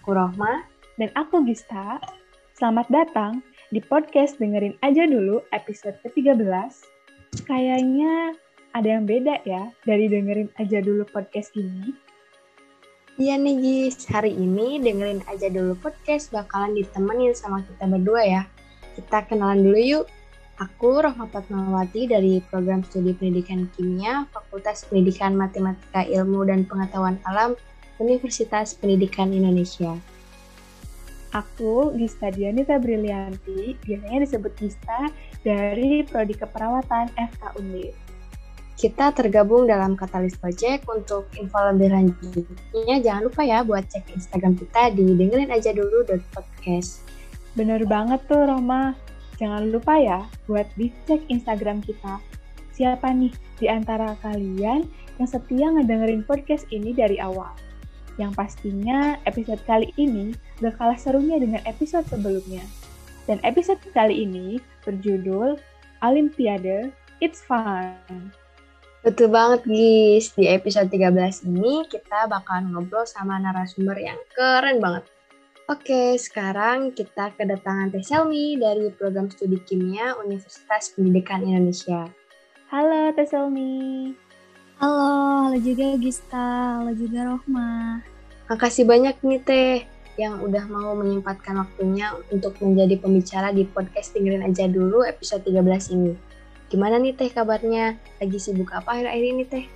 Aku Rohma. Dan aku Gista. Selamat datang di podcast Dengerin Aja Dulu episode ke-13. Kayaknya ada yang beda ya dari Dengerin Aja Dulu podcast ini. Iya nih Gis, hari ini Dengerin Aja Dulu podcast bakalan ditemenin sama kita berdua ya. Kita kenalan dulu yuk. Aku Rohma Fatmawati dari Program Studi Pendidikan Kimia, Fakultas Pendidikan Matematika Ilmu dan Pengetahuan Alam, Universitas Pendidikan Indonesia. Aku Gista Dianita Brilianti, biasanya disebut Gista dari Prodi Keperawatan FK. Kita tergabung dalam Katalis Project untuk info lebih lanjutnya. Jangan lupa ya buat cek Instagram kita di dengerin aja dulu podcast. Bener banget tuh Roma. Jangan lupa ya buat dicek Instagram kita. Siapa nih di antara kalian yang setia ngedengerin podcast ini dari awal? Yang pastinya episode kali ini gak kalah serunya dengan episode sebelumnya. Dan episode kali ini berjudul Olimpiade It's Fun. Betul banget guys, di episode 13 ini kita bakal ngobrol sama narasumber yang keren banget. Oke, sekarang kita kedatangan Teh Selmi dari Program Studi Kimia Universitas Pendidikan Indonesia. Halo Teh Selmi. Halo, halo juga Gista, halo juga Rohma. Makasih banyak nih Teh yang udah mau menyempatkan waktunya untuk menjadi pembicara di podcast Dengerin Aja Dulu episode 13 ini. Gimana nih Teh kabarnya? Lagi sibuk apa akhir-akhir ini Teh?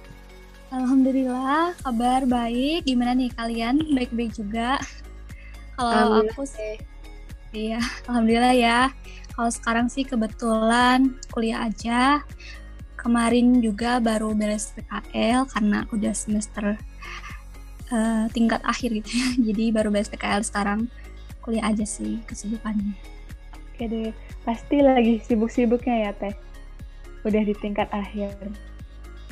Alhamdulillah, kabar baik. Gimana nih kalian? Baik-baik juga. Kalau aku sih, iya, alhamdulillah ya. Kalau sekarang sih kebetulan kuliah aja. Kemarin juga baru beres PKL karena udah semester uh, tingkat akhir gitu ya. Jadi baru beres PKL sekarang kuliah aja sih kesibukannya. Oke deh, pasti lagi sibuk-sibuknya ya Teh. Udah di tingkat akhir.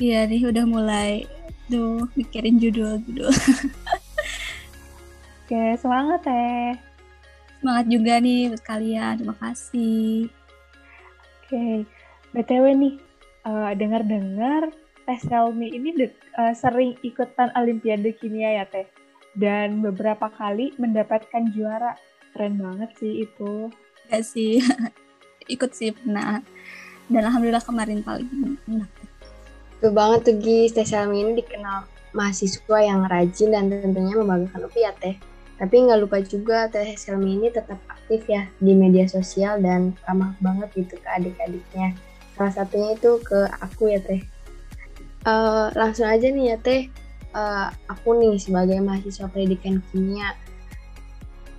Iya nih udah mulai tuh mikirin judul-judul. Oke, semangat teh. Semangat juga nih buat kalian. Terima kasih. Oke, BTW nih, uh, dengar-dengar Teh Selmi ini uh, sering ikutan Olimpiade Kimia ya Teh. Dan beberapa kali mendapatkan juara. Keren banget sih itu. Ya sih, ikut sih pernah. Dan Alhamdulillah kemarin paling enak. Tuh banget tuh Gis, Teh Selmi ini dikenal mahasiswa yang rajin dan tentunya membanggakan UPI ya Teh. Tapi nggak lupa juga Teh Selmi ini tetap aktif ya di media sosial dan ramah banget gitu ke adik-adiknya. Salah satunya itu ke aku ya Teh. Uh, langsung aja nih ya Teh, uh, aku nih sebagai mahasiswa pendidikan kimia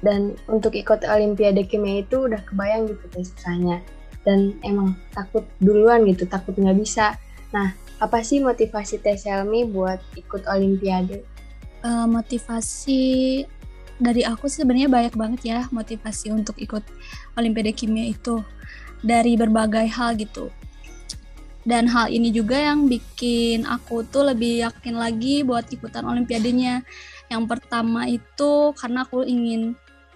dan untuk ikut Olimpiade Kimia itu udah kebayang gitu Teh susahnya dan emang takut duluan gitu, takut nggak bisa. Nah, apa sih motivasi Teh Selmi buat ikut Olimpiade? Uh, motivasi dari aku sebenarnya banyak banget ya motivasi untuk ikut Olimpiade Kimia itu dari berbagai hal gitu. Dan hal ini juga yang bikin aku tuh lebih yakin lagi buat ikutan Olimpiadenya. Yang pertama itu karena aku ingin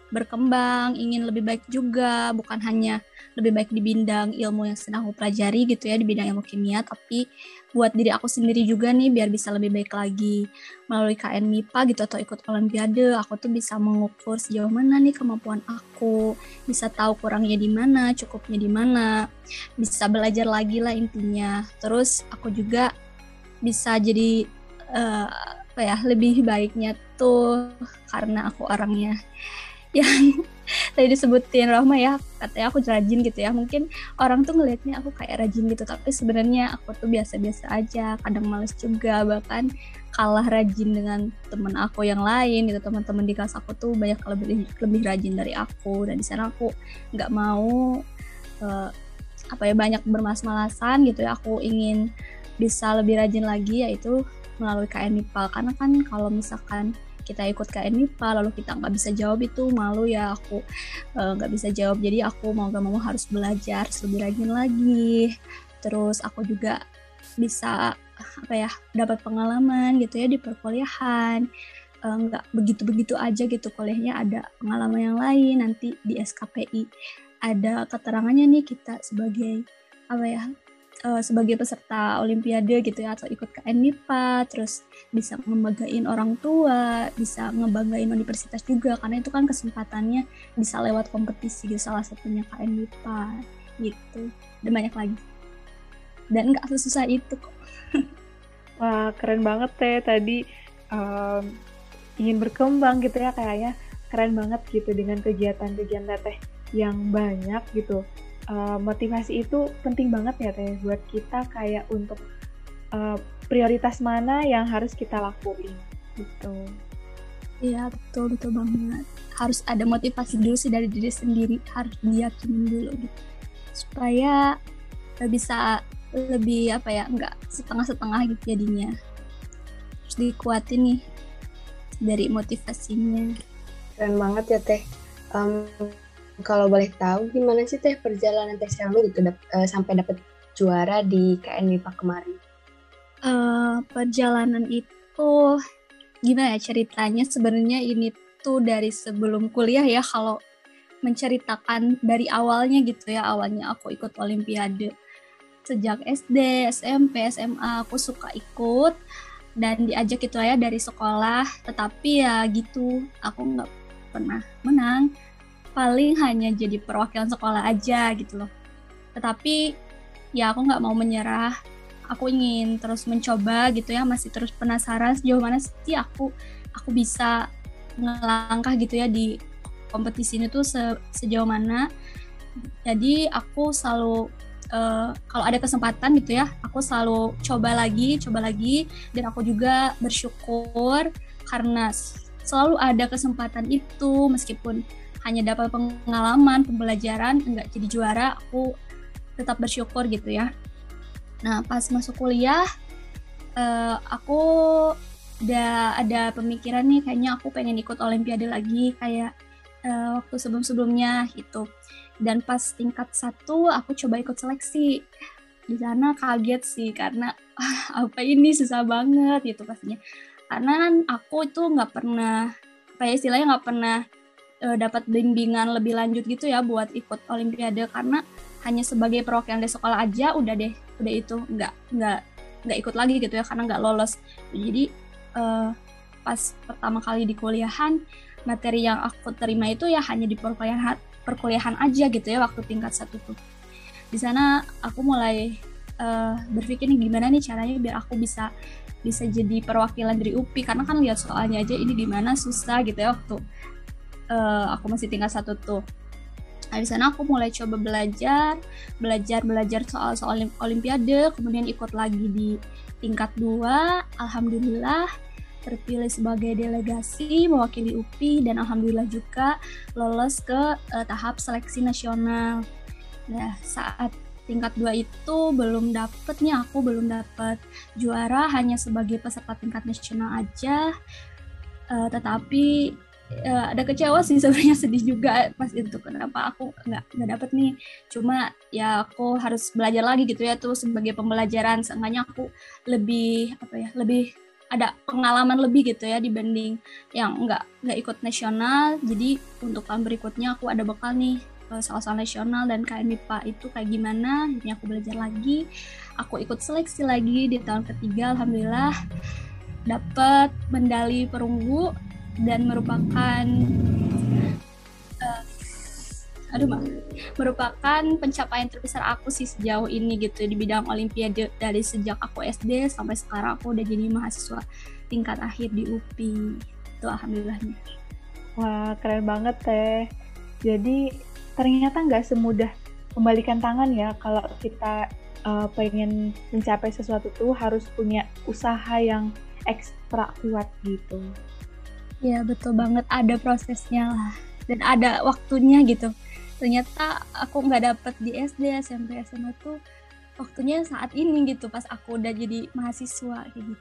berkembang, ingin lebih baik juga, bukan hanya lebih baik di bidang ilmu yang sedang aku pelajari gitu ya, di bidang ilmu kimia, tapi buat diri aku sendiri juga nih biar bisa lebih baik lagi melalui KN MIPA gitu atau ikut olimpiade. Aku tuh bisa mengukur sejauh mana nih kemampuan aku bisa tahu kurangnya di mana cukupnya di mana bisa belajar lagi lah intinya. Terus aku juga bisa jadi uh, apa ya lebih baiknya tuh karena aku orangnya yang tadi disebutin Rahma ya katanya aku rajin gitu ya. Mungkin orang tuh ngelihatnya aku kayak rajin gitu tapi sebenarnya aku tuh biasa-biasa aja kadang males juga bahkan kalah rajin dengan temen aku yang lain gitu. Teman-teman di kelas aku tuh banyak lebih lebih rajin dari aku dan di sana aku nggak mau uh, apa ya banyak bermas-malasan gitu ya. Aku ingin bisa lebih rajin lagi yaitu melalui KN MIPA karena kan kalau misalkan kita ikut KN MIPA lalu kita nggak bisa jawab itu malu ya aku eh, nggak uh, bisa jawab. Jadi aku mau gak mau harus belajar lebih rajin lagi. Terus aku juga bisa apa ya dapat pengalaman gitu ya di perkuliahan. Eh, nggak uh, begitu-begitu aja gitu kuliahnya ada pengalaman yang lain. Nanti di SKPI ada keterangannya nih kita sebagai apa ya uh, sebagai peserta olimpiade gitu ya atau ikut ke MIPA terus bisa ngebanggain orang tua bisa ngebanggain universitas juga karena itu kan kesempatannya bisa lewat kompetisi gitu salah satunya KN MIPA gitu. Dan banyak lagi. Dan nggak sesusah itu kok. Wah keren banget teh tadi um, ingin berkembang gitu ya kayaknya keren banget gitu dengan kegiatan-kegiatan teh yang banyak gitu uh, motivasi itu penting banget ya teh buat kita kayak untuk uh, prioritas mana yang harus kita lakuin gitu. Iya betul betul banget. Harus ada motivasi dulu sih dari diri sendiri harus diyakinin dulu gitu. Supaya bisa lebih apa ya nggak setengah-setengah gitu jadinya. Harus dikuatin nih dari motivasinya. Keren banget ya teh. Um, kalau boleh tahu gimana sih teh perjalanan teh Selmi gitu dap, uh, sampai dapat juara di KN MIPA kemarin? Uh, perjalanan itu gimana ya ceritanya? Sebenarnya ini tuh dari sebelum kuliah ya kalau menceritakan dari awalnya gitu ya. Awalnya aku ikut olimpiade sejak SD, SMP, SMA aku suka ikut dan diajak itu ya dari sekolah. Tetapi ya gitu aku nggak pernah menang paling hanya jadi perwakilan sekolah aja gitu loh. Tetapi ya aku nggak mau menyerah. Aku ingin terus mencoba gitu ya masih terus penasaran sejauh mana sih aku aku bisa ngelangkah gitu ya di kompetisi ini tuh se sejauh mana. Jadi aku selalu uh, kalau ada kesempatan gitu ya aku selalu coba lagi coba lagi. Dan aku juga bersyukur karena selalu ada kesempatan itu meskipun hanya dapat pengalaman pembelajaran enggak jadi juara aku tetap bersyukur gitu ya. Nah pas masuk kuliah uh, aku udah ada pemikiran nih kayaknya aku pengen ikut olimpiade lagi kayak uh, waktu sebelum-sebelumnya gitu. Dan pas tingkat satu aku coba ikut seleksi. Di sana kaget sih karena apa ini? Susah banget gitu pastinya. Karena aku itu nggak pernah kayak istilahnya nggak pernah uh, dapat bimbingan lebih lanjut gitu ya buat ikut olimpiade. Karena hanya sebagai perwakilan dari sekolah aja udah deh udah itu nggak nggak nggak ikut lagi gitu ya karena nggak lolos. Jadi uh, pas pertama kali di kuliahan materi yang aku terima itu ya hanya di perkuliahan perkuliahan aja gitu ya waktu tingkat satu tuh. Di sana aku mulai uh, berpikir nih gimana nih caranya biar aku bisa bisa jadi perwakilan dari UPI karena kan lihat soalnya aja ini di mana susah gitu ya waktu uh, aku masih tinggal satu tuh Nah, di sana aku mulai coba belajar, belajar belajar soal soal olimpiade, kemudian ikut lagi di tingkat dua. Alhamdulillah terpilih sebagai delegasi mewakili UPI dan alhamdulillah juga lolos ke uh, tahap seleksi nasional. Nah, saat tingkat dua itu belum dapet nih aku belum dapet juara hanya sebagai peserta tingkat nasional aja. Uh, tetapi ya, ada kecewa sih sebenarnya sedih juga pas itu kenapa aku nggak nggak dapet nih. Cuma ya aku harus belajar lagi gitu ya tuh sebagai pembelajaran seenggaknya aku lebih apa ya lebih ada pengalaman lebih gitu ya dibanding yang nggak nggak ikut nasional. Jadi untuk tahun berikutnya aku ada bekal nih soal-soal nasional dan KMIPA itu kayak gimana ini aku belajar lagi. Aku ikut seleksi lagi di tahun ketiga alhamdulillah dapat medali perunggu dan merupakan uh, aduh mak merupakan pencapaian terbesar aku sih sejauh ini gitu di bidang olimpiade dari sejak aku SD sampai sekarang aku udah jadi mahasiswa tingkat akhir di UPI itu alhamdulillahnya. Wah keren banget teh. Jadi ternyata nggak semudah kembalikan tangan ya kalau kita uh, pengen mencapai sesuatu tuh harus punya usaha yang ekstra kuat gitu Ya betul banget ada prosesnya lah dan ada waktunya gitu. Ternyata aku nggak dapet di SD, SMP, SMA tuh waktunya saat ini gitu pas aku udah jadi mahasiswa gitu.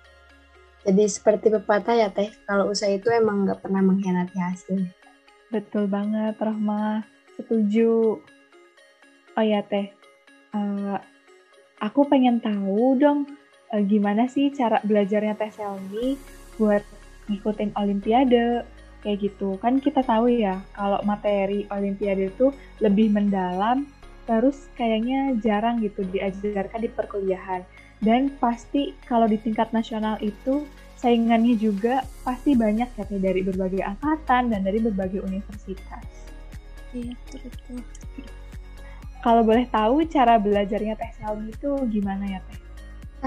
Jadi seperti pepatah ya teh, kalau usaha itu emang nggak pernah mengkhianati hasil. Betul banget, Rahma. Setuju. Oh ya teh, uh, aku pengen tahu dong uh, gimana sih cara belajarnya Teh Selmi buat ngikutin olimpiade kayak gitu kan kita tahu ya kalau materi olimpiade itu lebih mendalam terus kayaknya jarang gitu diajarkan di perkuliahan. Dan pasti kalau di tingkat nasional itu saingannya juga pasti banyak ya dari berbagai angkatan dan dari berbagai universitas. Iya, betul. Kalau boleh tahu cara belajarnya Teh Selmi itu gimana ya Teh?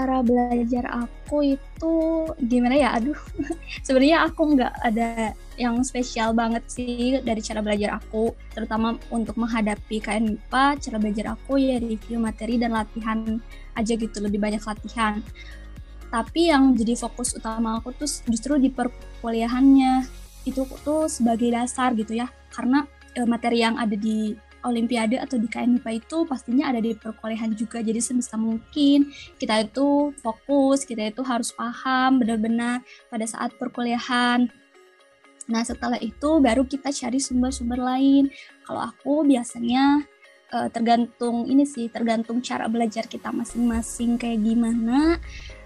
Cara belajar aku itu gimana ya? Aduh sebenarnya aku nggak ada yang spesial banget sih dari cara belajar aku terutama untuk menghadapi KN MIPA cara belajar aku ya review materi dan latihan aja gitu lebih banyak latihan. Tapi yang jadi fokus utama aku tuh justru di perkuliahannya. Itu tuh sebagai dasar gitu ya karena e, materi yang ada di Olimpiade atau di KNIPA itu pastinya ada di perkuliahan juga. Jadi sebisa mungkin kita itu fokus, kita itu harus paham benar-benar pada saat perkuliahan. Nah setelah itu baru kita cari sumber-sumber lain. Kalau aku biasanya uh, tergantung ini sih, tergantung cara belajar kita masing-masing kayak gimana.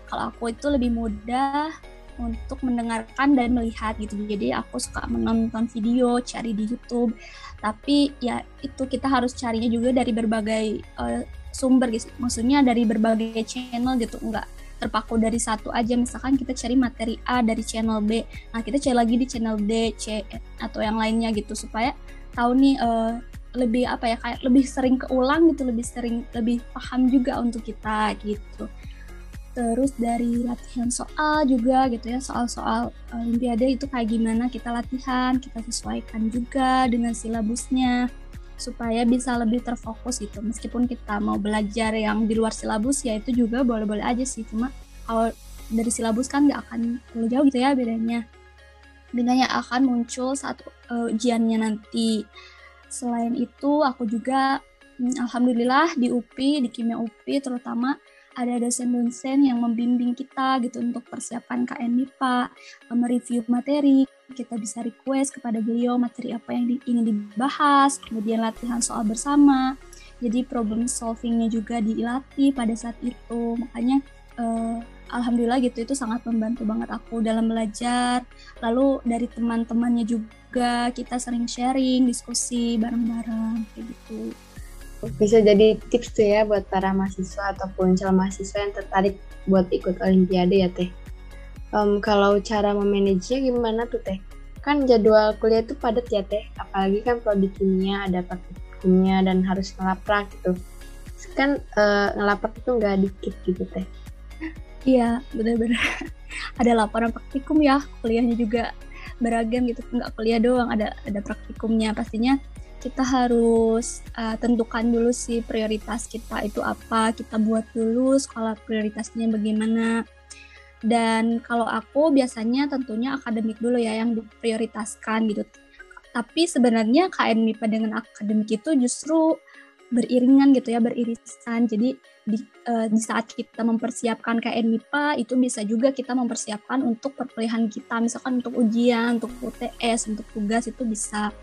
Kalau aku itu lebih mudah untuk mendengarkan dan melihat gitu. Jadi aku suka menonton video, cari di YouTube. Tapi ya itu kita harus carinya juga dari berbagai uh, sumber gitu. Maksudnya dari berbagai channel gitu. Enggak terpaku dari satu aja. Misalkan kita cari materi A dari channel B. Nah kita cari lagi di channel D C atau yang lainnya gitu. Supaya tahu nih uh, lebih apa ya kayak lebih sering keulang gitu. Lebih sering lebih paham juga untuk kita gitu terus dari latihan soal juga gitu ya soal-soal olimpiade itu kayak gimana kita latihan kita sesuaikan juga dengan silabusnya supaya bisa lebih terfokus gitu. Meskipun kita mau belajar yang di luar silabus ya itu juga boleh-boleh aja sih. Cuma kalau dari silabus kan nggak akan terlalu jauh gitu ya bedanya. Bedanya akan muncul saat uh, ujiannya nanti. Selain itu aku juga hmm, alhamdulillah di UPI di kimia UPI terutama ada dosen-dosen yang membimbing kita gitu untuk persiapan KN MIPA, mereview materi, kita bisa request kepada beliau materi apa yang di, ingin dibahas, kemudian latihan soal bersama. Jadi problem solvingnya juga dilatih pada saat itu. Makanya uh, alhamdulillah gitu itu sangat membantu banget aku dalam belajar. Lalu dari teman-temannya juga kita sering sharing, diskusi bareng-bareng kayak gitu bisa jadi tips tuh ya buat para mahasiswa ataupun calon mahasiswa yang tertarik buat ikut olimpiade ya teh. Um, kalau cara memanagenya gimana tuh teh? Kan jadwal kuliah itu padat ya teh, apalagi kan prodi kimia ada praktikumnya dan harus ngelaprak gitu. Kan uh, ngelaprak itu nggak dikit gitu teh. Iya, benar-benar. ada laporan praktikum ya, kuliahnya juga beragam gitu, nggak kuliah doang, ada ada praktikumnya pastinya kita harus uh, tentukan dulu sih prioritas kita itu apa kita buat dulu skala prioritasnya bagaimana. Dan kalau aku biasanya tentunya akademik dulu ya yang diprioritaskan gitu. Tapi sebenarnya KN MIPA dengan akademik itu justru beriringan gitu ya beririsan. Jadi di, uh, di saat kita mempersiapkan KN MIPA itu bisa juga kita mempersiapkan untuk perkuliahan kita. Misalkan untuk ujian untuk UTS untuk tugas itu bisa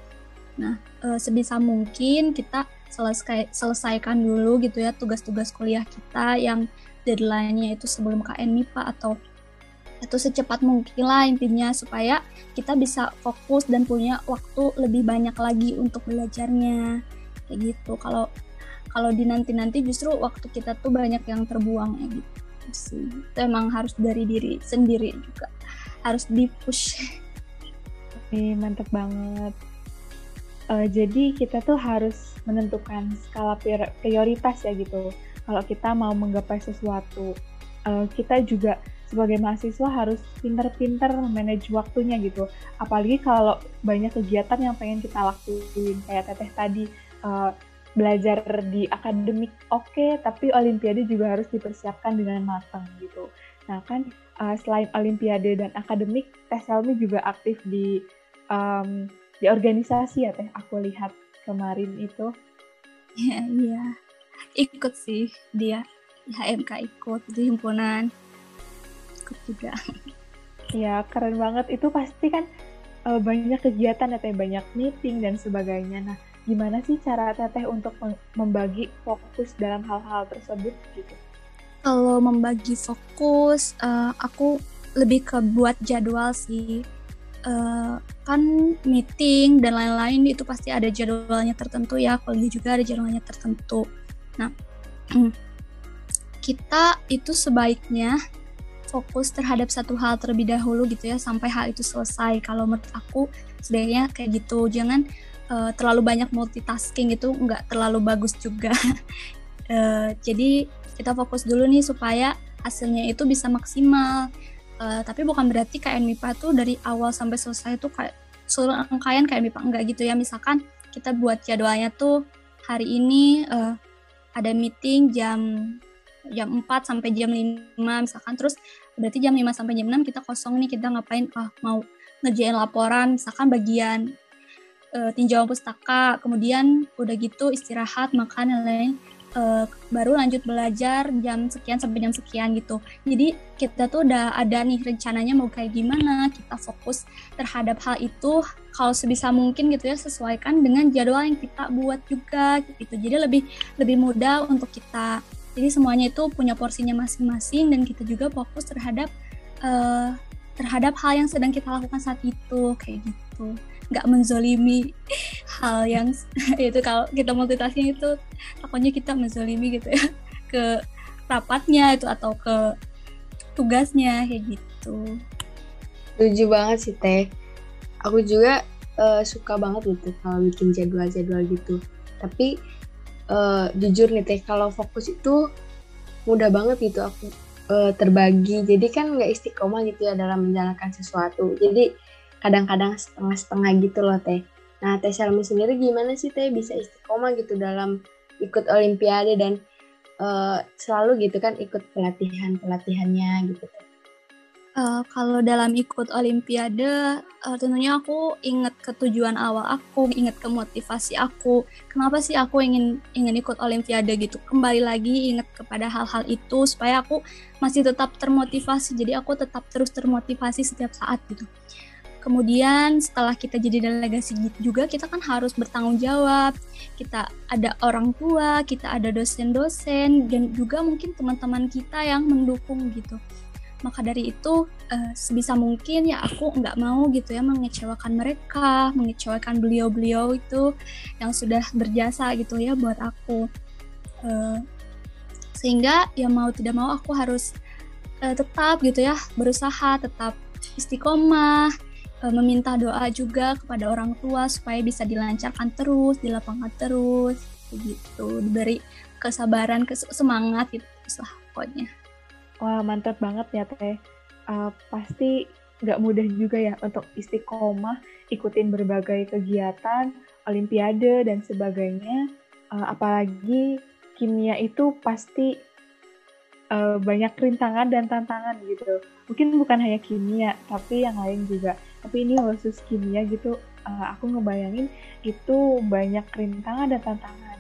Nah, e, sebisa mungkin kita selesai selesaikan dulu gitu ya tugas-tugas kuliah kita yang deadline-nya itu sebelum KN MIPA atau atau secepat mungkin lah intinya supaya kita bisa fokus dan punya waktu lebih banyak lagi untuk belajarnya. Kayak gitu. Kalau kalau di nanti nanti justru waktu kita tuh banyak yang terbuang ya gitu itu emang harus dari diri sendiri juga. Harus di push Oke, mantep banget uh, jadi kita tuh harus menentukan skala prioritas ya gitu. Kalau kita mau menggapai sesuatu uh, kita juga sebagai mahasiswa harus pinter-pinter manage waktunya gitu. Apalagi kalau banyak kegiatan yang pengen kita lakuin kayak teteh tadi uh, belajar di akademik oke okay, tapi olimpiade juga harus dipersiapkan dengan matang gitu. Nah kan uh, selain olimpiade dan akademik teh Selmi juga aktif di um, di organisasi ya teh aku lihat kemarin itu. Iya iya. Ikut sih dia. HMK ikut di himpunan. Ikut juga. Ya keren banget. Itu pasti kan uh, banyak kegiatan ya teh banyak meeting dan sebagainya. Nah gimana sih cara teteh untuk membagi fokus dalam hal-hal tersebut gitu? Kalau membagi fokus uh, aku lebih ke buat jadwal sih uh, kan meeting dan lain-lain itu pasti ada jadwalnya tertentu ya. Kuliah juga ada jadwalnya tertentu. Nah kita itu sebaiknya fokus terhadap satu hal terlebih dahulu gitu ya sampai hal itu selesai. Kalau menurut aku sebaiknya kayak gitu. Jangan uh, terlalu banyak multitasking itu nggak terlalu bagus juga. Uh, jadi kita fokus dulu nih supaya hasilnya itu bisa maksimal uh, tapi bukan berarti kayak MIPA tuh dari awal sampai selesai tuh kayak seluruh rangkaian kayak MIPA enggak gitu ya. Misalkan kita buat jadwalnya tuh hari ini uh, ada meeting jam jam 4 sampai jam 5 misalkan. Terus berarti jam 5 sampai jam 6 kita kosong nih kita ngapain? Ah mau ngerjain laporan misalkan bagian uh, tinjauan pustaka. Kemudian udah gitu istirahat makan dan lain uh, baru lanjut belajar jam sekian sampai jam sekian gitu. Jadi kita tuh udah ada nih rencananya mau kayak gimana kita fokus terhadap hal itu kalau sebisa mungkin gitu ya sesuaikan dengan jadwal yang kita buat juga gitu. Jadi lebih lebih mudah untuk kita. Jadi semuanya itu punya porsinya masing-masing dan kita juga fokus terhadap uh, terhadap hal yang sedang kita lakukan saat itu kayak gitu nggak menzolimi hal yang itu kalau kita multitasking itu takutnya kita menzolimi gitu ya ke rapatnya itu atau ke tugasnya kayak gitu. Setuju banget sih Teh. Aku juga uh, suka banget gitu kalau bikin jadwal-jadwal gitu. Tapi uh, jujur nih teh kalau fokus itu mudah banget gitu aku uh, terbagi jadi kan nggak istiqomah gitu ya dalam menjalankan sesuatu jadi kadang-kadang setengah-setengah gitu loh teh nah teh Salmi sendiri gimana sih teh bisa istiqomah gitu dalam ikut olimpiade dan uh, selalu gitu kan ikut pelatihan pelatihannya gitu Uh, kalau dalam ikut olimpiade, uh, tentunya aku ingat ke tujuan awal aku, ingat ke motivasi aku. Kenapa sih aku ingin ingin ikut olimpiade gitu? Kembali lagi ingat kepada hal-hal itu supaya aku masih tetap termotivasi. Jadi aku tetap terus termotivasi setiap saat gitu. Kemudian setelah kita jadi delegasi juga kita kan harus bertanggung jawab. Kita ada orang tua, kita ada dosen-dosen dan juga mungkin teman-teman kita yang mendukung gitu maka dari itu uh, sebisa mungkin ya aku nggak mau gitu ya mengecewakan mereka mengecewakan beliau-beliau itu yang sudah berjasa gitu ya buat aku uh, sehingga ya mau tidak mau aku harus uh, tetap gitu ya berusaha tetap istiqomah meminta doa juga kepada orang tua supaya bisa dilancarkan terus dilapangkan terus begitu diberi kesabaran semangat gitu lah pokoknya Wah mantap banget ya Teh. Uh, pasti nggak mudah juga ya untuk istiqomah ikutin berbagai kegiatan, olimpiade dan sebagainya. Uh, apalagi kimia itu pasti banyak rintangan dan tantangan gitu. Mungkin bukan hanya kimia, tapi yang lain juga. Tapi ini khusus kimia gitu, uh, aku ngebayangin itu banyak rintangan dan tantangan.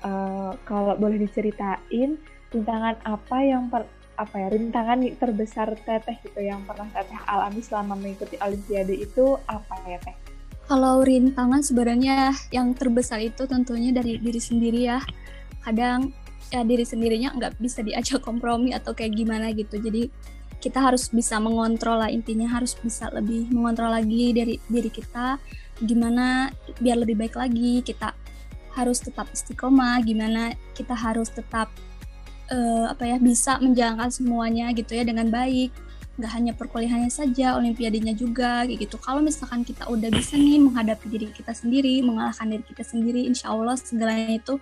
Uh, kalau boleh diceritain, rintangan apa yang per apa ya rintangan terbesar teteh gitu yang pernah teteh alami selama mengikuti olimpiade itu apa ya teh? Kalau rintangan sebenarnya yang terbesar itu tentunya dari diri sendiri ya. Kadang ya diri sendirinya nggak bisa diajak kompromi atau kayak gimana gitu. Jadi kita harus bisa mengontrol lah intinya harus bisa lebih mengontrol lagi dari diri kita. Gimana biar lebih baik lagi kita harus tetap istiqomah gimana kita harus tetap uh, apa ya bisa menjalankan semuanya gitu ya dengan baik nggak hanya perkuliahannya saja olimpiadenya juga kayak gitu. Kalau misalkan kita udah bisa nih menghadapi diri kita sendiri mengalahkan diri kita sendiri insya Allah segalanya itu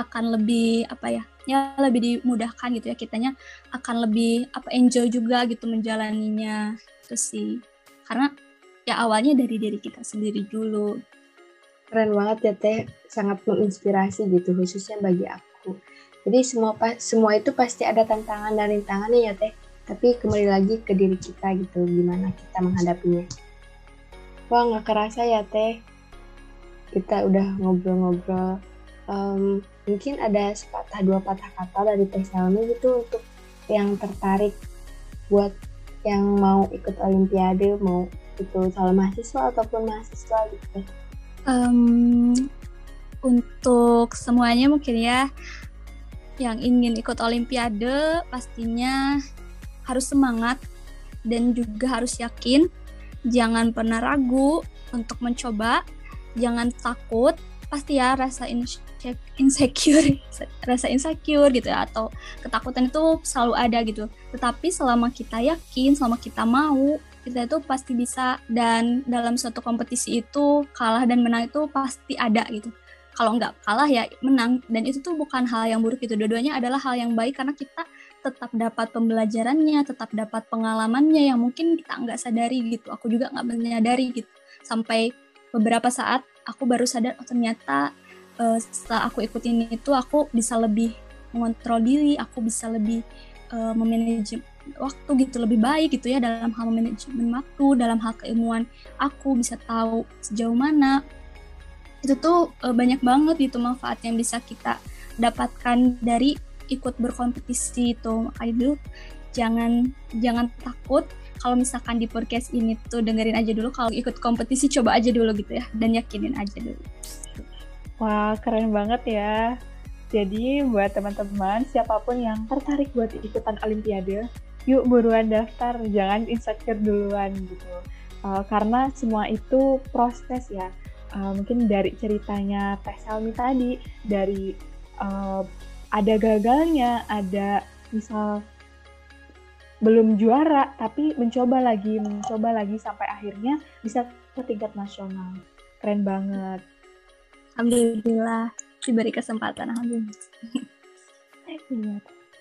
akan lebih apa ya ya lebih dimudahkan gitu ya. Kitanya akan lebih apa enjoy juga gitu menjalaninya. Itu sih. Karena ya awalnya dari diri kita sendiri dulu. Keren banget ya teh. Sangat menginspirasi gitu khususnya bagi aku. Jadi semua semua itu pasti ada tantangan dan rintangannya ya teh. Tapi kembali lagi ke diri kita gitu, gimana kita menghadapinya. Wah nggak kerasa ya teh, kita udah ngobrol-ngobrol. Um, mungkin ada sepatah dua patah kata dari Teh Salmi gitu untuk yang tertarik buat yang mau ikut olimpiade, mau itu calon mahasiswa ataupun mahasiswa gitu. Um, untuk semuanya mungkin ya yang ingin ikut olimpiade pastinya harus semangat dan juga harus yakin. Jangan pernah ragu untuk mencoba, jangan takut, pasti ya rasa insecure, rasa insecure gitu ya atau ketakutan itu selalu ada gitu. Tetapi selama kita yakin, selama kita mau, kita itu pasti bisa. Dan dalam suatu kompetisi itu kalah dan menang itu pasti ada gitu. Kalau nggak kalah ya menang. Dan itu tuh bukan hal yang buruk itu dua-duanya adalah hal yang baik karena kita tetap dapat pembelajarannya tetap dapat pengalamannya yang mungkin kita nggak sadari gitu. Aku juga nggak menyadari gitu. Sampai beberapa saat aku baru sadar oh ternyata uh, setelah aku ikutin itu aku bisa lebih mengontrol diri aku bisa lebih uh, memanage waktu gitu lebih baik gitu ya dalam hal manajemen waktu dalam hal keilmuan aku bisa tahu sejauh mana. Itu tuh uh, banyak banget gitu manfaat yang bisa kita dapatkan dari ikut berkompetisi itu makanya dulu jangan jangan takut kalau misalkan di podcast ini tuh dengerin aja dulu kalau ikut kompetisi coba aja dulu gitu ya dan yakinin aja dulu. Wah keren banget ya. Jadi buat teman-teman siapa pun yang tertarik buat ikutan olimpiade yuk buruan daftar. Jangan insecure duluan gitu. Uh, karena semua itu proses ya. Uh, mungkin dari ceritanya Teh Salmi tadi dari uh, ada gagalnya ada misal belum juara tapi mencoba lagi mencoba lagi sampai akhirnya bisa ke tingkat nasional. Keren banget. Alhamdulillah diberi kesempatan alhamdulillah. Iya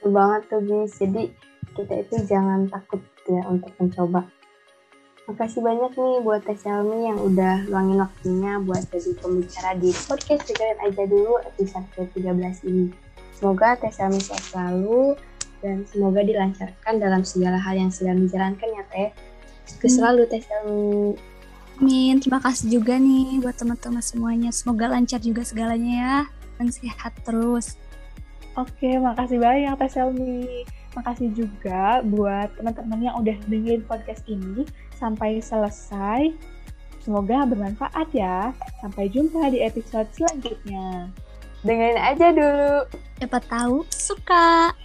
banget tuh guys jadi kita itu jangan takut ya untuk mencoba. Makasih banyak nih buat Teh Selmi yang udah luangin waktunya buat jadi pembicara di podcast Dengerin Aja Dulu episode ke-13 ini. Semoga Teh Selmi sehat selalu dan semoga dilancarkan dalam segala hal yang sedang dijalankan ya Teh. Sukses hmm. selalu Teh Selmi. Amin. Terima kasih juga nih buat teman-teman semuanya. Semoga lancar juga segalanya ya dan sehat terus. Oke, makasih banyak Teh Selmi. Makasih juga buat teman-teman yang udah dengerin podcast ini sampai selesai. Semoga bermanfaat ya. Sampai jumpa di episode selanjutnya. Dengerin aja dulu. Siapa tahu suka.